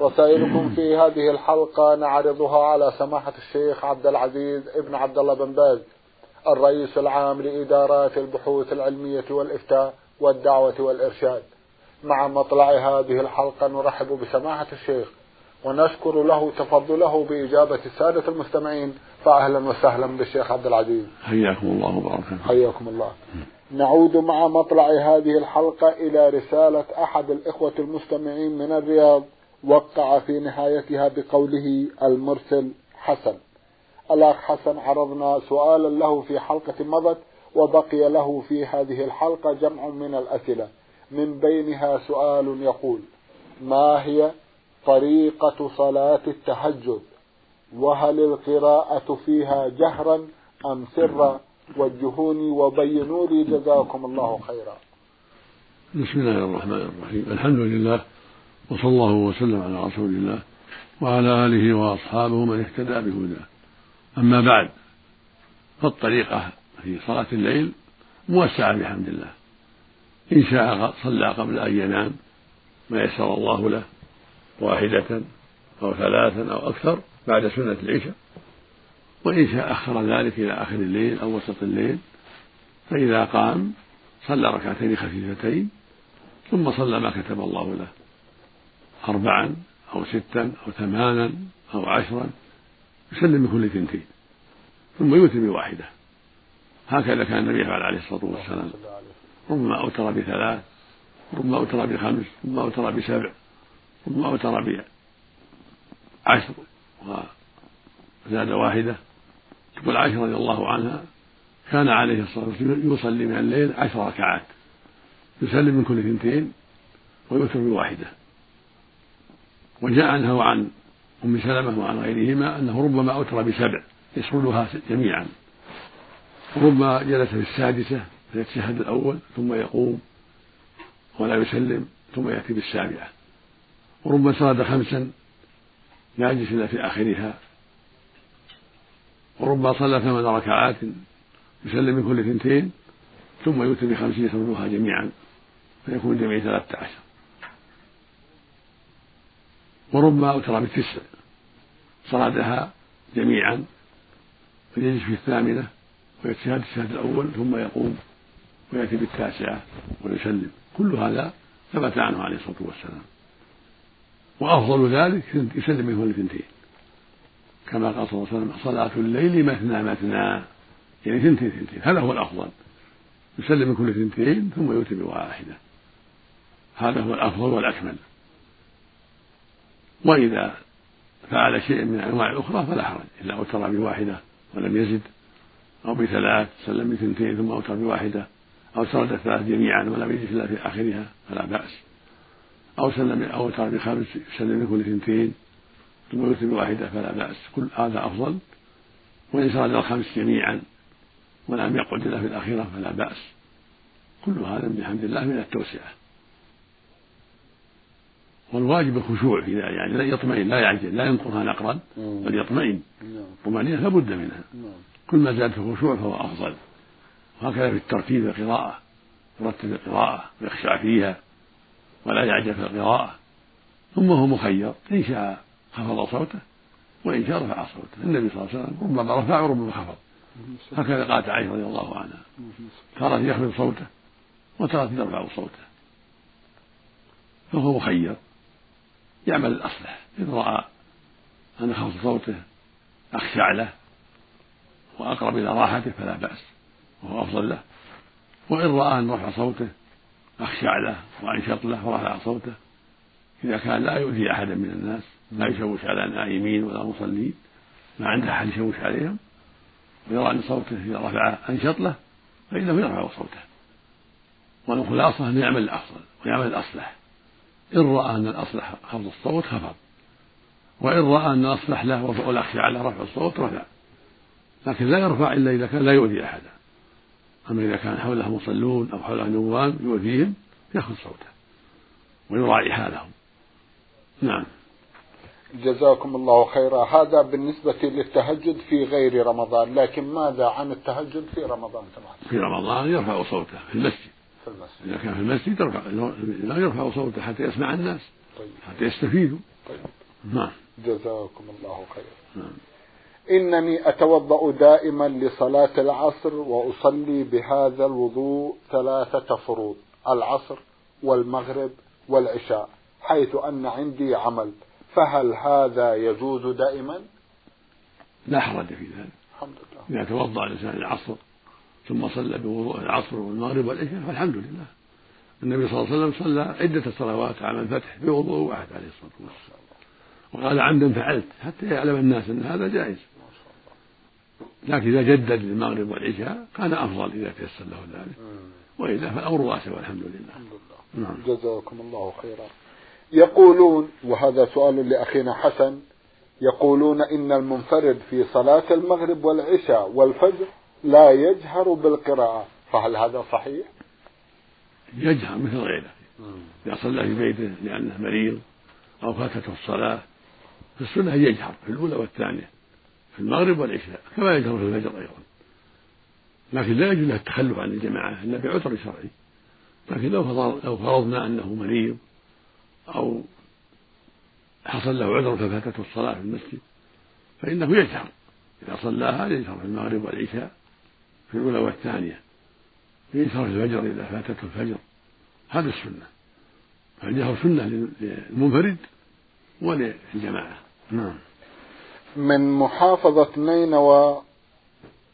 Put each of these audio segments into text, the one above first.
رسائلكم في هذه الحلقة نعرضها على سماحة الشيخ عبد العزيز ابن عبد الله بن باز الرئيس العام لإدارات البحوث العلمية والإفتاء والدعوة والإرشاد. مع مطلع هذه الحلقة نرحب بسماحة الشيخ ونشكر له تفضله بإجابة السادة المستمعين فأهلا وسهلا بالشيخ عبد العزيز. حياكم الله وبارك حياكم الله. نعود مع مطلع هذه الحلقة إلى رسالة أحد الإخوة المستمعين من الرياض وقع في نهايتها بقوله المرسل حسن. الأخ حسن عرضنا سؤالا له في حلقة مضت وبقي له في هذه الحلقة جمع من الأسئلة. من بينها سؤال يقول ما هي طريقة صلاة التهجد؟ وهل القراءة فيها جهرا أم سرا؟ وجهوني وبينوا لي جزاكم الله خيرا. بسم الله الرحمن الرحيم. الحمد لله وصلى الله وسلم على رسول الله وعلى آله وأصحابه من اهتدى بهداه. أما بعد فالطريقة في صلاة الليل موسعة بحمد الله. إن شاء صلى قبل أن ينام ما يسر الله له واحدة أو ثلاثا أو أكثر بعد سنة العشاء. وإن شاء أخر ذلك إلى آخر الليل أو وسط الليل فإذا قام صلى ركعتين خفيفتين ثم صلى ما كتب الله له. أربعا أو ستا أو ثمانا أو عشرا يسلم بكل ثنتين ثم يوتر بواحدة. هكذا كان النبي يفعل عليه الصلاة والسلام. ربما أوتر بثلاث ربما أوتر بخمس ربما أوتر بسبع ربما أوتر بعشر وزاد واحدة. تقول عائشة رضي الله عنها كان عليه الصلاة والسلام يصلي من الليل عشر ركعات يسلم من كل ثنتين ويوتر بواحدة. وجاء عنها وعن أم سلمة وعن غيرهما أنه ربما أوتر بسبع يسردها جميعا. وربما جلس في السادسة فيتشهد الأول ثم يقوم ولا يسلم ثم يأتي بالسابعة. وربما سرد خمسا لا يجلس إلا في آخرها. وربما صلى ثمان ركعات يسلم من كل ثنتين ثم يؤتي بخمسين يسردها جميعا. فيكون الجميع ثلاثة عشر. وربما أوتر بتسع صردها جميعا فيجلس في الثامنة ويتشهد الشهد الأول ثم يقوم ويأتي بالتاسعة ويسلم. كل هذا ثبت عنه عليه الصلاة والسلام. وأفضل ذلك يسلم منه الاثنتين. كما قال صلى الله عليه وسلم صلاة الليل مثنى مثنى. يعني ثنتين ثنتين هذا هو الأفضل. يسلم من كل ثنتين ثم يؤتي بواحدة. هذا هو الأفضل والأكمل. وإذا فعل شيء من الأنواع الأخرى فلا حرج إلا أوتر بواحدة ولم يزد أو بثلاث سلم بثنتين ثم أوتر بواحدة أو سرد الثلاث جميعا ولم يجد إلا في آخرها فلا بأس. أو سلم أو أوتر بخمس يسلم بكل ثنتين ثم يوتر بواحدة فلا بأس. كل هذا أفضل. وإن سرد الخمس جميعا ولم يقعد إلا في الأخيرة فلا بأس. كل هذا بحمد الله من التوسعة. والواجب الخشوع في ذلك يعني لا يطمئن لا يعجل لا ينقرها نقرا بل يطمئن. طمأنينة لابد منها. كل ما زاد في الخشوع فهو أفضل. وهكذا في الترتيب القراءة يرتب القراءة ويخشع فيها ولا يعجل في القراءة. ثم هو مخير إن شاء خفض صوته وإن شاء رفع صوته. النبي صلى الله عليه وسلم ربما رفع وربما خفض هكذا قالت عائشة رضي الله عنها. تارة يخفض صوته وتارة يرفع صوته. فهو مخير. يعمل الأصلح. إن رأى أن خفض صوته أخشع له وأقرب إلى راحته فلا بأس وهو أفضل له. وإن رأى أن رفع صوته أخشع له وأنشط له ورفع صوته. إذا كان لا يؤذي أحدا من الناس لا يشوش على النائمين ولا المصلين ما عنده أحد يشوش عليهم. ويرى أن صوته إذا رفع أنشط له فإنه يرفع صوته. والخلاصة أن يعمل الأفضل ويعمل الأصلح. إن رأى أن الأصلح خفض الصوت خفض وإن رأى أن الأصلح له والأخشى على رفع الصوت رفع. لكن لا يرفع إلا إذا كان لا يؤذي أحدا. أما إذا كان حوله مصلون أو حوله نوام يؤذيهم يأخذ صوته. ويراعي حالهم. نعم. جزاكم الله خيرا. هذا بالنسبة للتهجد في غير رمضان. لكن ماذا عن التهجد في رمضان؟ تبعا في رمضان يرفع صوته في المسجد. في المسجد. إذا كان في المسجد يرفع لا يرفع صوته حتى يسمع الناس طيب. حتى يستفيدوا. طيب. نعم. جزاكم الله خيرا. نعم. إنني أتوضأ دائما لصلاة العصر وأصلي بهذا الوضوء ثلاثة فروض العصر والمغرب والعشاء حيث أن عندي عمل. فهل هذا يجوز دائما؟ لا حرج في ذلك. الحمد لله. إذا توضأ الإنسان العصر ثم صلى بوضوء العصر والمغرب والعشاء فالحمد لله. النبي صلى الله عليه وسلم صلى عدة صلوات عام الفتح بوضوء واحد عليه الصلاة والسلام. وقال عمدا فعلت حتى يعلم الناس أن هذا جائز. لكن إذا جدد للمغرب والعشاء كان أفضل إذا تيسر له ذلك. وإلا فالأمر واسع والحمد لله الحمد لله. نعم. جزاكم الله خيرا. يقولون وهذا سؤال لأخينا حسن يقولون إن المنفرد في صلاة المغرب والعشاء والفجر لا يجهر بالقراءة فهل هذا صحيح؟ يجهر مثل غيره. إذا صلى في بيته لأنه مريض أو فاتته الصلاة في السنة يجهر في الأولى والثانية في المغرب والعشاء كما يجهر في الفجر أيضا. لكن لا يجوز له التخلف عن الجماعة إلا بعذر شرعي. لكن لو لو فرضنا أنه مريض أو حصل له عذر ففاتته الصلاة في المسجد فإنه يجهر. إذا صلاها يجهر في المغرب والعشاء. في الأولى والثانية. في الفجر إذا فاتته الفجر. هذا السنة. فالجهر سنة للمنفرد وللجماعة. نعم. من محافظة نينوى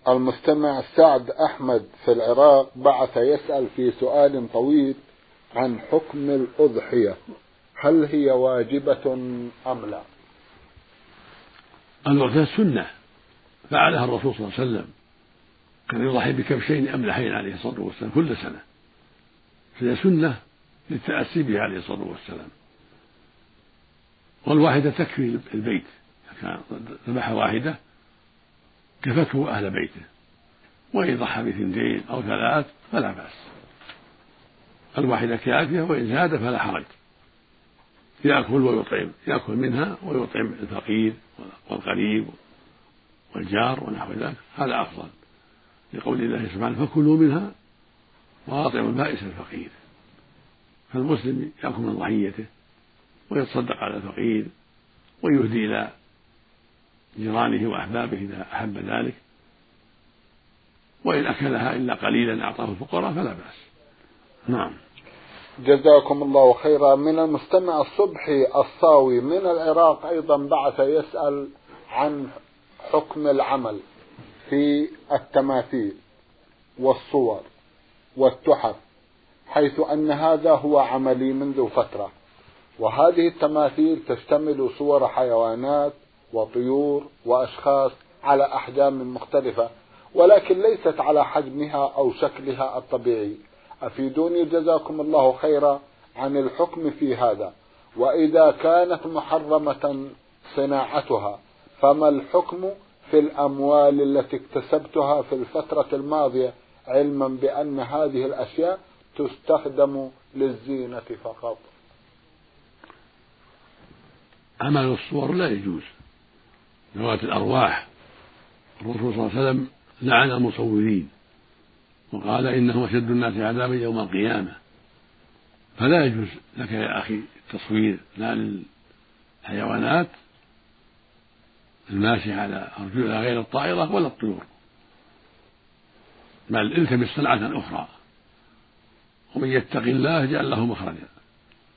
المستمع سعد أحمد في العراق بعث يسأل في سؤال طويل عن حكم الأضحية. هل هي واجبة أم لا؟ الأضحية سنة. فعلها الرسول صلى الله عليه وسلم. كان يضحي بكبشين أملحين عليه الصلاة والسلام كل سنة. فهي سنة للتأسي به عليه الصلاة والسلام. والواحدة تكفي البيت. كان ذبح واحدة كفته أهل بيته. وإن ضحى بثنتين أو ثلاث فلا بأس. الواحدة كافية وإن زاد فلا حرج. يأكل ويطعم. يأكل منها ويطعم الفقير والقريب والجار ونحو ذلك. هذا أفضل. لقول الله سبحانه فكلوا منها وأطعموا البائس الفقير. فالمسلم يأكل من ضحيته ويتصدق على الفقير ويهدي إلى جيرانه وأحبابه إذا أحب ذلك. وإن أكلها إلا قليلا أعطاه الفقراء فلا بأس. نعم. جزاكم الله خيرا. من المستمع الصبحي الصاوي من العراق أيضا بعث يسأل عن حكم العمل. في التماثيل والصور والتحف حيث أن هذا هو عملي منذ فترة. وهذه التماثيل تشتمل صور حيوانات وطيور وأشخاص على أحجام مختلفة ولكن ليست على حجمها أو شكلها الطبيعي. أفيدوني جزاكم الله خيرا عن الحكم في هذا. وإذا كانت محرمة صناعتها فما الحكم في الأموال التي اكتسبتها في الفترة الماضية علما بأن هذه الأشياء تستخدم للزينة فقط. عمل الصور لا يجوز. ذوات الأرواح. الرسول صلى الله عليه وسلم لعن المصورين وقال إنهم أشد الناس عذابا يوم القيامة. فلا يجوز لك يا أخي التصوير لا للحيوانات الماشية على أرجلها غير الطائرة ولا الطيور. بل التمس صنعة أخرى. ومن يتق الله يجعل له مخرجا.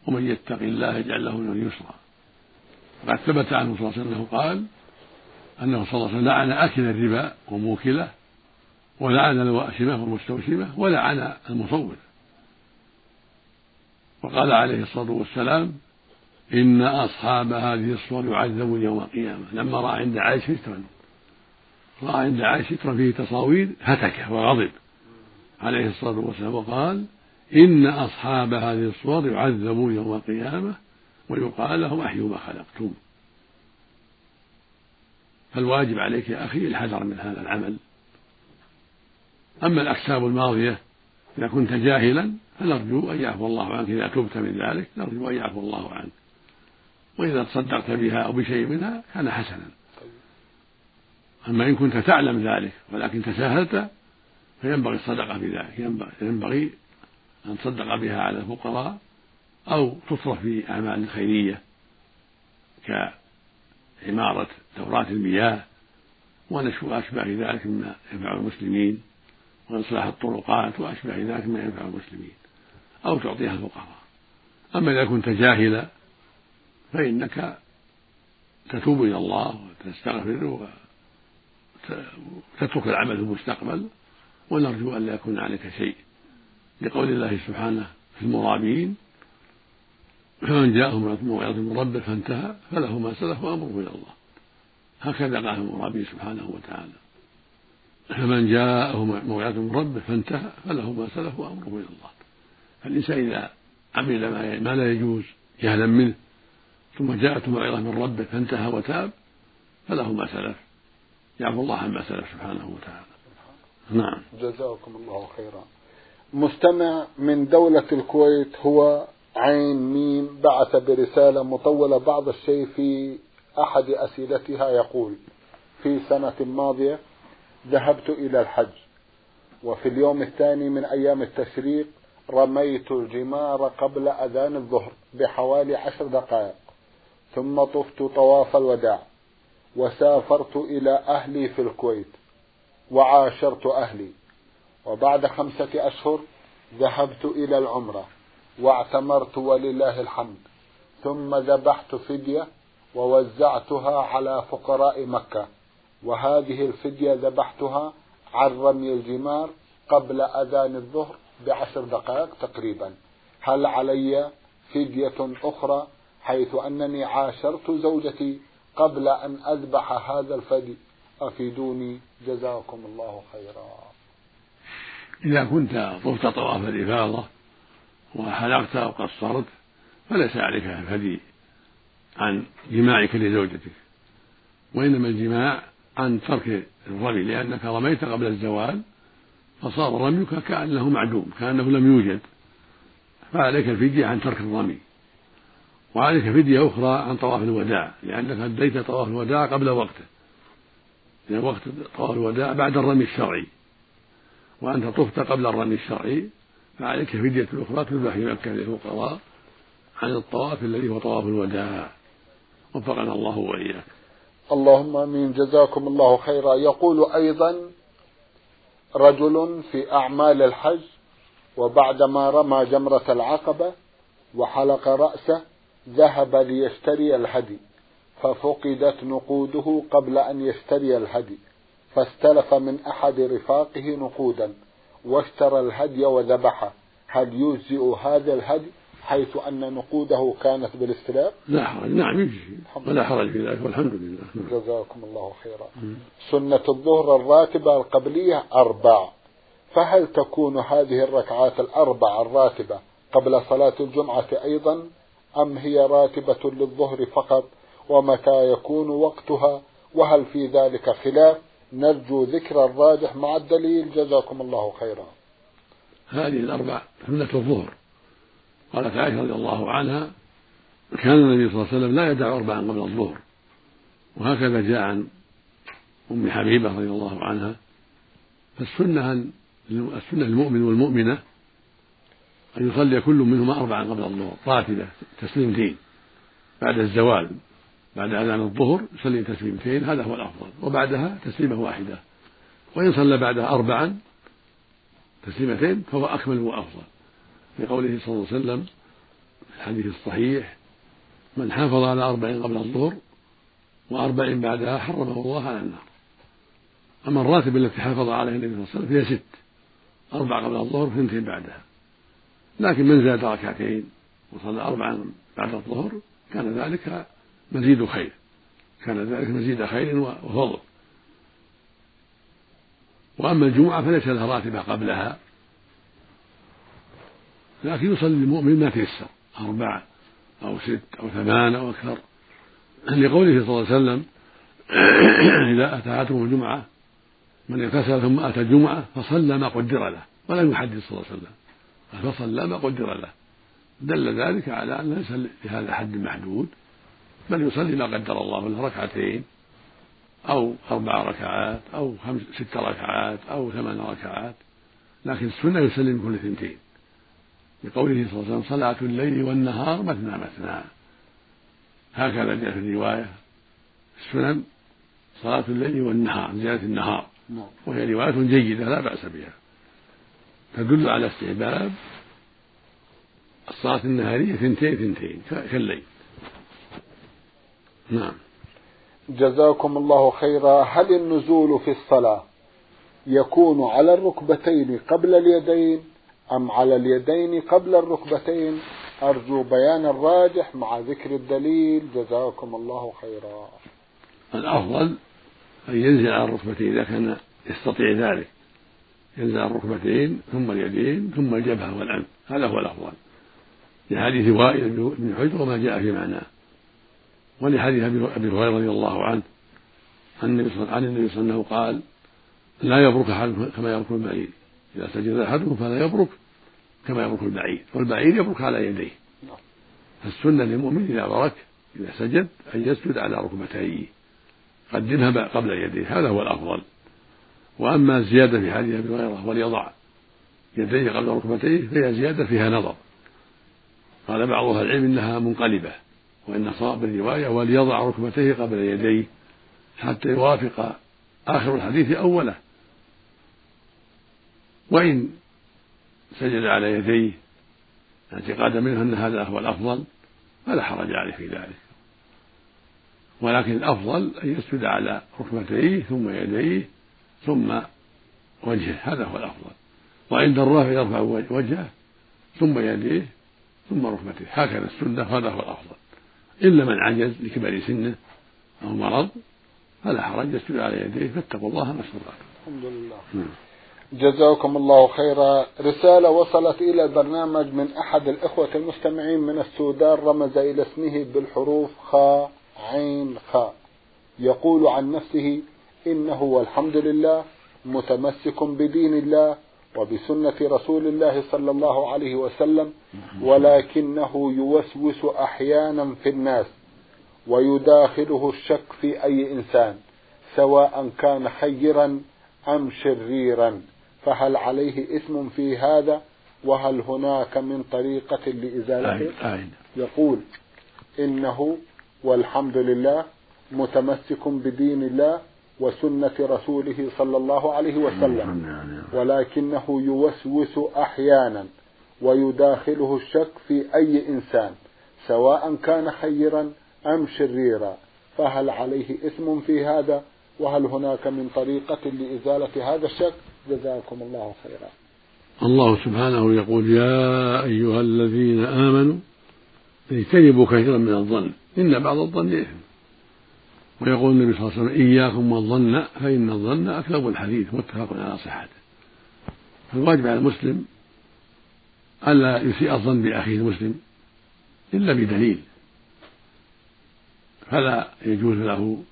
ومن يتق الله يجعل له من يسرا. وقد ثبت عنه صلى الله عليه وسلم قال أنه صلى الله عليه وسلم لعن أكل الربا وموكله ولعن الواشمة والمستوشمة ولعن المصور. وقال عليه الصلاة والسلام إن أصحاب هذه الصور يعذبون يوم القيامة. لما رأى عند عائشة سترا رأى عند عائشة سترا فيه تصاوير هتك وغضب عليه الصلاة والسلام وقال إن أصحاب هذه الصور يعذبون يوم القيامة ويقال لهم أحيوا ما خلقتم. فالواجب عليك يا أخي الحذر من هذا العمل. أما الأكساب الماضية إذا كنت جاهلا فنرجو أن يعفو الله عنك. إذا تبت من ذلك نرجو أن يعفو الله عنك. وإذا تصدقت بها أو بشيء منها كان حسنا. أما إن كنت تعلم ذلك ولكن تساهلت فينبغي الصدقة بذلك ينبغي أن تصدق بها على الفقراء أو تصرف في أعمال خيرية كعمارة دورات المياه ونشو أشباه ذلك مما ينفع المسلمين وإصلاح الطرقات وأشباه ذلك مما ينفع المسلمين أو تعطيها الفقراء. أما إذا كنت جاهلا فإنك تتوب إلى الله وتستغفر وتترك العمل في المستقبل ونرجو أن لا يكون عليك شيء. لقول الله سبحانه في المرابين فمن جاءه موعظة من ربه فانتهى فله ما سلف وأمره إلى الله. هكذا قال المرابي سبحانه وتعالى. فمن جاءه موعظة من ربه فانتهى فله ما سلف وأمره إلى الله. فالإنسان إذا عمل ما لا يجوز جهلا منه ثم جاءته موعظة من ربه فانتهى وتاب فله ما سلف. يعفو الله عما سلف سبحانه وتعالى. نعم. جزاكم الله خيرا. مستمع من دولة الكويت هو عين ميم بعث برسالة مطولة بعض الشيء في أحد أسئلتها يقول في سنة ماضية ذهبت إلى الحج وفي اليوم الثاني من أيام التشريق رميت الجمار قبل أذان الظهر بحوالي عشر دقائق. ثم طفت طواف الوداع وسافرت إلى أهلي في الكويت وعاشرت أهلي. وبعد خمسة أشهر ذهبت إلى العمرة واعتمرت ولله الحمد ثم ذبحت فدية ووزعتها على فقراء مكة. وهذه الفدية ذبحتها عن رمي الجمار قبل أذان الظهر بعشر دقائق تقريبا. هل علي فدية أخرى؟ حيث أنني عاشرت زوجتي قبل أن أذبح هذا الفدي. أفيدوني. جزاكم الله خيرا. إذا كنت طفت طواف الإفاضة وحلقت أو قصرت فليس عليك الفدي عن جماعك لزوجتك وإنما الجماع عن ترك الرمي لأنك رميت قبل الزوال فصار رميك كأنه معدوم كأنه لم يوجد فعليك الفدية عن ترك الرمي. وعليك فدية أخرى عن طواف الوداع لأنك أديت طواف الوداع قبل وقته. لأن وقت طواف الوداع بعد الرمي الشرعي. وأنت طفت قبل الرمي الشرعي فعليك فدية أخرى تذبح في مكة للفقراء عن الطواف الذي هو طواف الوداع. وفقنا الله وإياك. اللهم آمين. جزاكم الله خيرا. يقول أيضا رجل في أعمال الحج وبعدما رمى جمرة العقبة وحلق رأسه ذهب ليشتري الهدي ففقدت نقوده قبل أن يشتري الهدي فاستلف من أحد رفاقه نقودا واشترى الهدي وذبحه هل يجزئ هذا الهدي حيث أن نقوده كانت بالاستلام لا حرج نعم يجزي ولا حرج في ذلك والحمد لله. جزاكم الله خيرا. سنة الظهر الراتبة القبلية أربع فهل تكون هذه الركعات الأربع الراتبة قبل صلاة الجمعة أيضا؟ أم هي راتبة للظهر فقط ومتى يكون وقتها وهل في ذلك خلاف؟ نرجو ذكر الراجح مع الدليل. جزاكم الله خيرا. هذه الأربع سنة الظهر. قالت عائشة رضي الله عنها كان النبي صلى الله عليه وسلم لا يدع أربعا قبل الظهر. وهكذا جاء عن أم حبيبة رضي الله عنها. فالسنة السنة للمؤمن والمؤمنة أن يصلي كل منهما أربعا قبل الظهر. راتبة تسليمتين بعد الزوال بعد أذان الظهر يصلي تسليمتين هذا هو الأفضل. وبعدها تسليمة واحدة. وإن صلى بعدها أربعا تسليمتين فهو أكمل وأفضل. لقوله صلى الله عليه وسلم في الحديث الصحيح من حافظ على أربع قبل الظهر وأربع بعدها حرمه الله على النار. أما الراتب التي حافظ عليها النبي صلى الله عليه وسلم فهي ست. أربع قبل الظهر وثنتين بعدها. لكن من زاد ركعتين وصلى أربعا بعد الظهر كان ذلك مزيد خير. كان ذلك مزيد خير وفضل. وأما الجمعة فليس لها راتبة قبلها لكن يصلي المؤمن ما تيسر أربعة أو ست أو ثمان أو أكثر. لقوله صلى الله عليه وسلم إذا أتاته الجمعة من اغتسل ثم أتى الجمعة فصلى ما قدر له ولم يحدد صلى الله عليه وسلم. فصلى ما قدر له. دل ذلك على أن ليس لهذا حد محدود بل يصلي ما قدر الله له ركعتين أو أربع ركعات أو خمس ست ركعات أو ثمان ركعات. لكن السنة يسلم كل اثنتين. لقوله صلى الله عليه وسلم صلاة الليل والنهار مثنى مثنى. هكذا جاء في الرواية. السنن صلاة الليل والنهار زيادة النهار. نعم. وهي رواية جيدة لا بأس بها. تدل على استحباب الصلاة النهارية ثنتين ثنتين كالليل. نعم. جزاكم الله خيرا. هل النزول في الصلاة يكون على الركبتين قبل اليدين أم على اليدين قبل الركبتين؟ أرجو بيان الراجح مع ذكر الدليل. جزاكم الله خيرا. الأفضل أن ينزل على الركبتين إذا كان يستطيع ذلك. على الركبتين ثم اليدين ثم الجبهة والأنف هذا هو الأفضل. لحديث وائل بن حجر وما جاء في معناه. ولحديث أبي هريرة رضي الله عنه عن النبي صلى الله عليه وسلم قال لا يبرك أحدكم كما يبرك البعير. إذا سجد أحدكم فلا يبرك كما يبرك البعير. والبعير يبرك على يديه. فالسنة للمؤمن إذا برك إذا سجد أن يسجد على ركبتيه. قدمها قبل يديه. هذا هو الأفضل. وأما الزيادة في حديث أبي هريرة وليضع يديه قبل ركبتيه فهي زيادة فيها نظر. قال بعض أهل العلم إنها منقلبة وإن صواب الرواية وليضع ركبتيه قبل يديه حتى يوافق آخر الحديث أوله. وإن سجد على يديه اعتقادا منه أن هذا هو الأفضل فلا حرج عليه في ذلك. ولكن الأفضل أن يسجد على ركبتيه ثم يديه ثم وجهه هذا هو الأفضل وعند الرافع يرفع وجهه ثم يديه ثم ركبتيه هكذا السنة هذا هو الأفضل إلا من عجز لكبر سنه أو مرض فلا حرج يسجد على يديه فاتقوا الله ما استطعتم. الحمد لله. نعم. جزاكم الله خيرا رسالة وصلت إلى البرنامج من أحد الإخوة المستمعين من السودان رمز إلى اسمه بالحروف خاء عين خاء يقول عن نفسه إنه والحمد لله متمسك بدين الله وبسنة رسول الله صلى الله عليه وسلم ولكنه يوسوس أحيانا في الناس ويداخله الشك في أي إنسان سواء كان خيرا أم شريرا. فهل عليه إثم في هذا؟ وهل هناك من طريقة لإزالته؟ يقول إنه والحمد لله متمسك بدين الله وسنة رسوله صلى الله عليه وسلم. ولكنه يوسوس أحيانا ويداخله الشك في أي إنسان سواء كان خيرا أم شريرا. فهل عليه إثم في هذا؟ وهل هناك من طريقة لإزالة هذا الشك؟ جزاكم الله خيرا. الله سبحانه يقول يا أيها الذين آمنوا اجتنبوا كثيرا من الظن. إن بعض الظن إثم ويقول النبي صلى الله عليه وسلم إياكم والظن فإن الظن أكذب الحديث متفق على صحته. فالواجب على المسلم ألا يسيء الظن بأخيه المسلم إلا بدليل. فلا يجوز له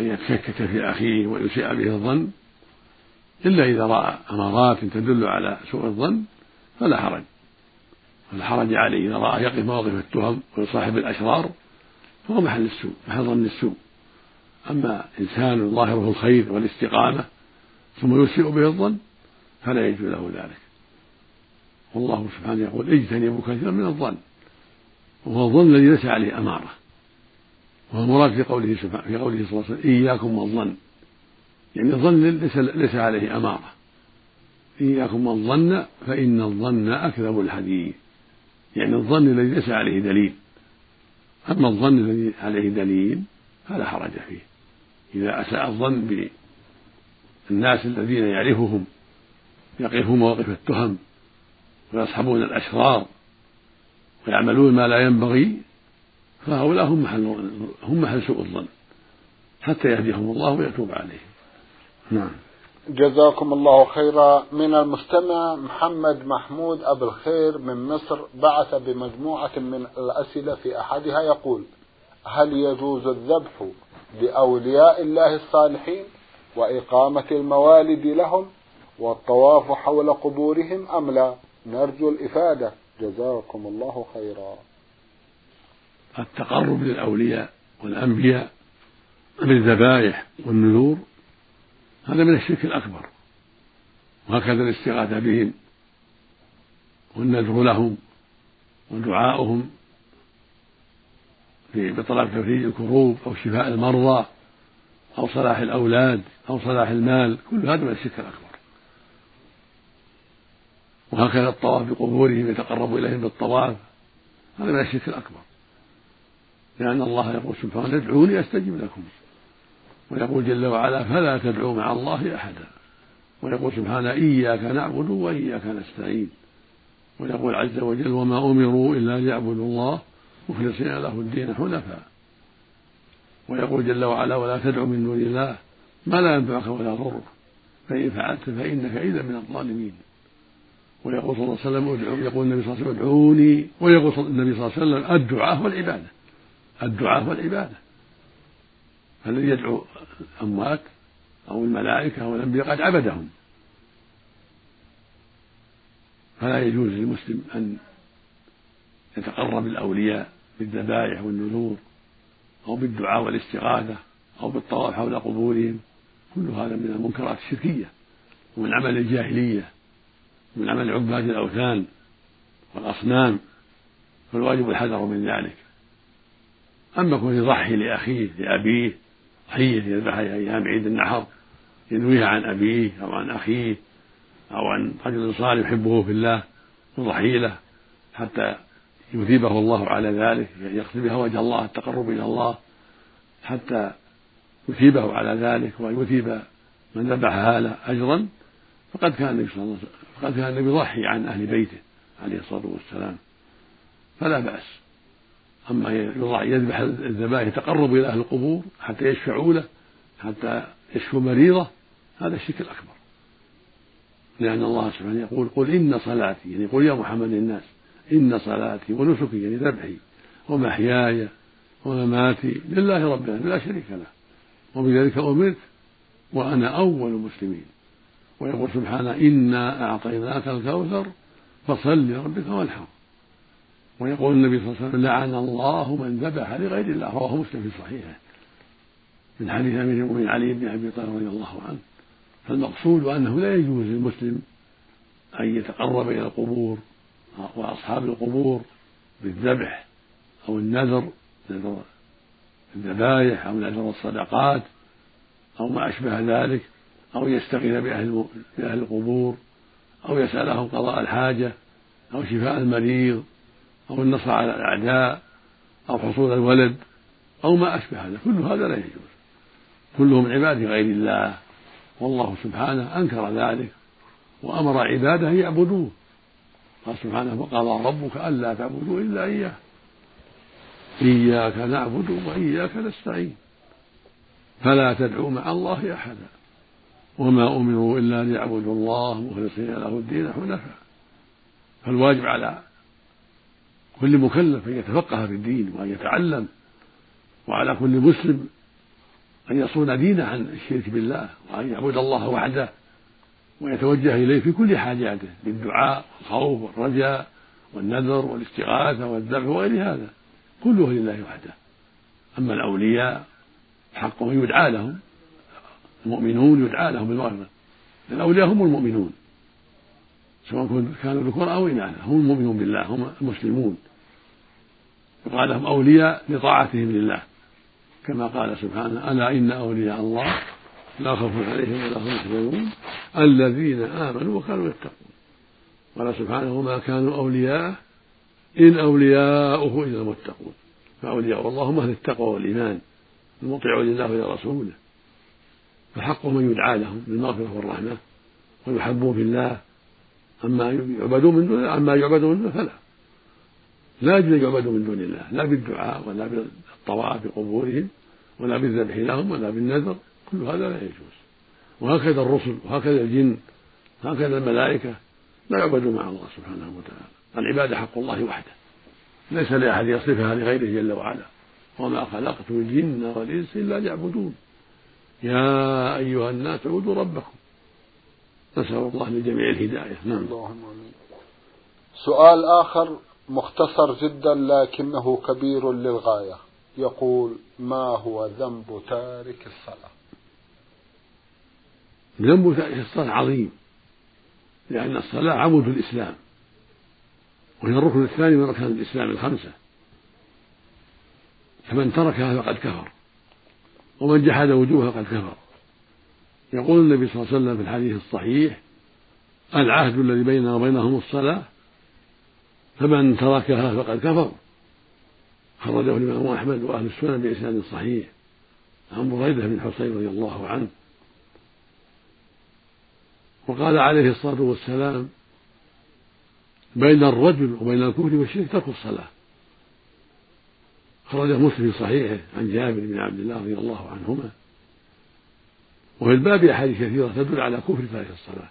أن يتشكك في أخيه ويسيء به الظن إلا إذا رأى أمارات تدل على سوء الظن فلا حرج. فلا حرج عليه إذا رأى يقف مواقف التهم ويصاحب الأشرار فهو محل السوء محل ظن السوء. أما إنسان ظاهره الخير والاستقامة ثم يسيء به الظن فلا يجوز له ذلك. والله سبحانه يقول اجتنبوا كثيرا من الظن وهو الظن الذي ليس عليه أمارة. وهو المراد في قوله سبحانه في قوله صلى الله عليه وسلم إياكم والظن. يعني الظن ليس ليس عليه أمارة. إياكم والظن فإن الظن أكذب الحديث. يعني الظن الذي ليس عليه دليل. أما الظن الذي عليه دليل فلا حرج فيه. إذا أساء الظن بالناس الذين يعرفهم يقفون مواقف التهم ويصحبون الأشرار ويعملون ما لا ينبغي فهؤلاء هم محل هم محل سوء الظن حتى يهديهم الله ويتوب عليهم. نعم. جزاكم الله خيرا. من المستمع محمد محمود أبو الخير من مصر بعث بمجموعة من الأسئلة في أحدها يقول هل يجوز الذبح بأولياء الله الصالحين وإقامة الموالد لهم والطواف حول قبورهم أم لا؟ نرجو الإفادة. جزاكم الله خيرا. التقرب للأولياء والأنبياء بالذبائح والنذور هذا من الشرك الأكبر. وهكذا الاستغاثة بهم والنذر لهم ودعاؤهم بطلب تفريج الكروب أو شفاء المرضى أو صلاح الأولاد أو صلاح المال كل هذا من الشرك الأكبر. وهكذا الطواف بقبورهم يتقرب إليهم بالطواف هذا من الشرك الأكبر. لأن الله يقول سبحانه ادعوني أستجب لكم. ويقول جل وعلا فلا تدعوا مع الله أحدا. ويقول سبحانه إياك نعبد وإياك نستعين. ويقول عز وجل وما أمروا إلا ليعبدوا الله مخلصين له الدين حنفاء. ويقول جل وعلا ولا تدع من دون الله ما لا ينفعك ولا يضرك فإن فعلت فإنك إذا من الظالمين. ويقول صلى الله عليه وسلم ادعو يقول النبي صلى الله عليه وسلم ادعوني. ويقول النبي صلى الله عليه وسلم الدعاء والعبادة الدعاء والعبادة فالذي يدعو الأموات أو الملائكة أو الأنبياء قد عبدهم؟ فلا يجوز للمسلم أن يتقرب الأولياء بالذبائح والنذور أو بالدعاء والاستغاثة أو بالطواف حول قبورهم. كل هذا من المنكرات الشركية ومن عمل الجاهلية ومن عمل عباد الأوثان والأصنام فالواجب الحذر من ذلك. أما كون يضحي لأخيه لأبيه ضحية يذبحها أيام عيد النحر ينويها عن أبيه أو عن أخيه أو عن رجل صالح يحبه في الله يضحي له حتى يثيبه الله على ذلك يقصد بها وجه الله التقرب إلى الله حتى يثيبه على ذلك ويثيب من ذبحها له أجرا. فقد كان النبي صلى الله عليه وسلم فقد كان النبي يضحي عن أهل بيته عليه الصلاة والسلام. فلا بأس. أما يذبح الذبائح يتقرب إلى أهل القبور حتى يشفعوا له حتى يشفوا مريضة هذا الشرك الأكبر. لأن الله سبحانه يقول قل إن صلاتي يعني قل يا محمد للناس إن صلاتي ونسكي يعني ذبحي ومحياي ومماتي لله رب العالمين لا شريك له. وبذلك أمرت وأنا أول المسلمين. ويقول سبحانه إنا أعطيناك الكوثر فصل لربك وانحر. ويقول النبي صلى الله عليه وسلم لعن الله من ذبح لغير الله رواه مسلم في صحيحه. من حديث أمير المؤمنين علي بن أبي طالب رضي الله عنه. فالمقصود أنه لا يجوز للمسلم أن يتقرب إلى القبور وأصحاب القبور بالذبح أو النذر نذر الذبائح أو نذر الصدقات أو ما أشبه ذلك أو يستغيث بأهل بأهل القبور أو يسالهم قضاء الحاجة أو شفاء المريض. أو النصر على الأعداء أو حصول الولد أو ما أشبه هذا. كل هذا لا يجوز. كله من عباد غير الله. والله سبحانه أنكر ذلك وأمر عباده أن يعبدوه. قال سبحانه وقضى ربك ألا تعبدوا إلا إياه. إياك نعبد وإياك نستعين. فلا تدعوا مع الله أحدا. وما أمروا إلا ليعبدوا الله مخلصين له الدين حنفاء. فالواجب على كل مكلف أن يتفقه في الدين وأن يتعلم وعلى كل مسلم أن يصون دينه عن الشرك بالله وأن يعبد الله وحده ويتوجه إليه في كل حاجاته بالدعاء والخوف والرجاء والنذر والاستغاثة والذبح وغير هذا. كله لله وحده. أما الأولياء حقهم يدعى لهم. المؤمنون يدعى لهم بالمغفرة. الأولياء هم المؤمنون. سواء كانوا ذكور أو إناثا. هم المؤمنون بالله. هم المسلمون. يقال لهم أولياء لطاعتهم لله. كما قال سبحانه ألا إن أولياء الله لا خوف عليهم ولا هم يحزنون الذين آمنوا وكانوا يتقون. قال سبحانه وما كانوا أولياء إن أولياؤه إلا المتقون. فأولياء الله هم أهل التقوى والإيمان المطيعون لله ولرسوله فحقهم أن يدعى لهم بالمغفرة والرحمة ويحبون في الله أما يعبدون من دون أما يعبدون من دونه فلا. لا يجوز يعبدوا من دون الله لا بالدعاء ولا بالطواف بقبورهم ولا بالذبح لهم ولا بالنذر كل هذا لا يجوز. وهكذا الرسل وهكذا الجن وهكذا الملائكة لا يعبدون مع الله سبحانه وتعالى. العبادة حق الله وحده. ليس لأحد يصرفها لغيره جل وعلا. وما خلقت الجن والإنس إلا ليعبدون. يا أيها الناس اعبدوا ربكم. نسأل الله للجميع الهداية. نعم. سؤال آخر. مختصر جدا لكنه كبير للغاية. يقول ما هو ذنب تارك الصلاة؟ ذنب تارك الصلاة عظيم لأن الصلاة عمود الإسلام وهي الركن الثاني من أركان الإسلام الخمسة. فمن تركها فقد كفر ومن جحد وجوبها فقد كفر. يقول النبي صلى الله عليه وسلم في الحديث الصحيح العهد الذي بيننا وبينهم الصلاة فمن تركها فقد كفر. خرجه الإمام أحمد وأهل السنن بإسناد صحيح. عن بريدة بن حصين رضي الله عنه. وقال عليه الصلاة والسلام بين الرجل وبين الكفر والشرك ترك الصلاة. خرجه مسلم في صحيحه عن جابر بن عبد الله رضي الله عنهما. وفي الباب أحاديث كثيرة تدل على كفر تارك الصلاة.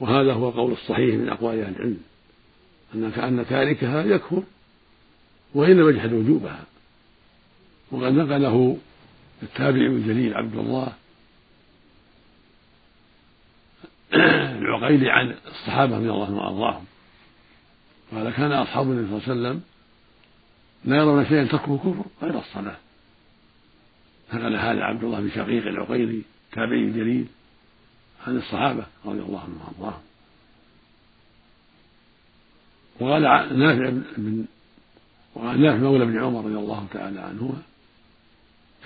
وهذا هو قول الصحيح من أقوال أهل العلم. أن تاركها يكفر وإن لم يجحد وجوبها. وقد نقله التابعي الجليل عبد الله العقيلي عن الصحابة رضي الله عنهم وأرضاهم. قال كان أصحاب النبي صلى الله عليه وسلم لا يرون شيئا تركه كفر غير الصلاة. نقل هذا عبد الله بن شقيق العقيلي تابعي الجليل عن الصحابة رضي الله عنهم وأرضاهم. وقال نافع بن وقال نافع مولى بن عمر رضي الله تعالى عنهما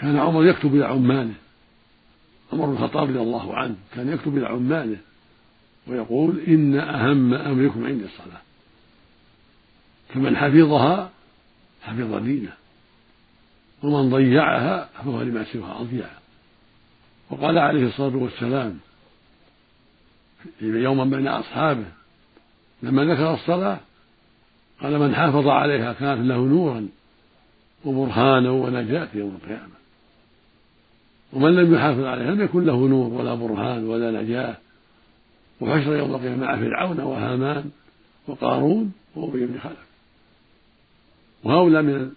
كان عمر يكتب إلى عماله. عمر بن الخطاب رضي الله عنه كان يكتب إلى عماله ويقول إن أهم أمركم عندي الصلاة. فمن حفظها حفظ دينه ومن ضيعها فهو لما سواها أضيع وقال عليه الصلاة والسلام يوما بين أصحابه لما ذكر الصلاة قال من حافظ عليها كانت له نورا وبرهانا ونجاة يوم القيامة. ومن لم يحافظ عليها لم يكن له نور ولا برهان ولا نجاة. وحشر يوم القيامة مع فرعون وهامان وقارون وأبي بن خلف. وهؤلاء من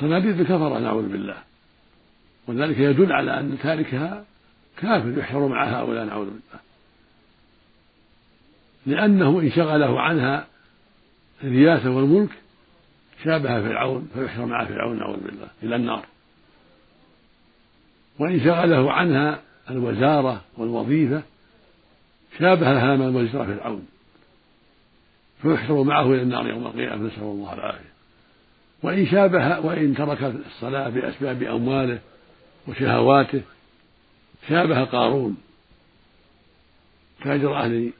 صناديد الكفرة نعوذ بالله. وذلك يدل على أن تاركها كافر يحشر مع هؤلاء نعوذ بالله. لأنه إن شغله عنها الرياسة والملك شابه فرعون فيحشر مع فرعون نعوذ بالله إلى النار. وإن شغله عنها الوزارة والوظيفة شابه هامان وزير فرعون. فيحشر معه إلى النار يوم القيامة نسأل الله العافية. وإن شابه وإن ترك الصلاة بأسباب أمواله وشهواته شابه قارون تاجر أهل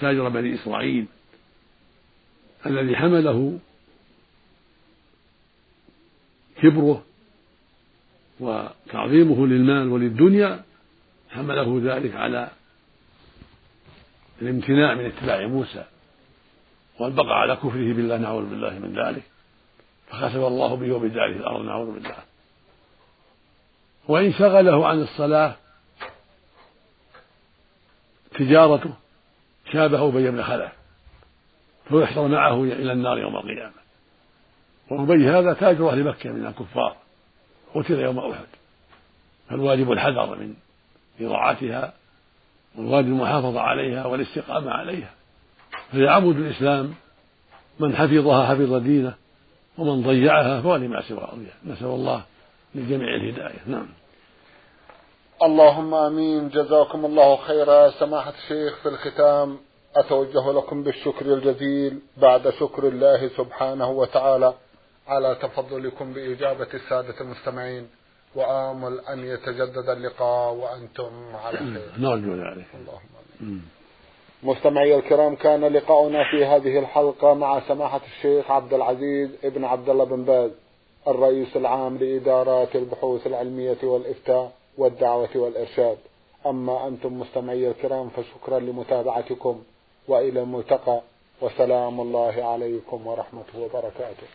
تاجر بني إسرائيل الذي حمله كبره وتعظيمه للمال وللدنيا حمله ذلك على الامتناع من اتباع موسى والبقاء على كفره بالله نعوذ بالله من ذلك. فخسف الله به وبداره الأرض نعوذ بالله. وإن شغله عن الصلاة تجارته شابه ابي بن خلف فيحشر معه إلى النار يوم القيامة. وأبي هذا تاجر أهل مكة من الكفار. قتل يوم أحد. فالواجب الحذر من إضاعتها والواجب المحافظة عليها والاستقامة عليها. فهي عمود الإسلام من حفظها حفظ دينه ومن ضيعها فهو لما سوى أضيع نسأل الله للجميع الهداية. نعم. اللهم آمين. جزاكم الله خيرا. سماحة الشيخ في الختام. أتوجه لكم بالشكر الجزيل بعد شكر الله سبحانه وتعالى على تفضلكم بإجابة السادة المستمعين وآمل أن يتجدد اللقاء وأنتم على خير. نرجو ذلك. اللهم آمين. مستمعي الكرام كان لقاؤنا في هذه الحلقة مع سماحة الشيخ عبد العزيز ابن عبد الله بن باز الرئيس العام لإدارات البحوث العلمية والإفتاء والدعوة والإرشاد. أما أنتم مستمعي الكرام فشكرا لمتابعتكم. وإلى الملتقى وسلام الله عليكم ورحمته وبركاته.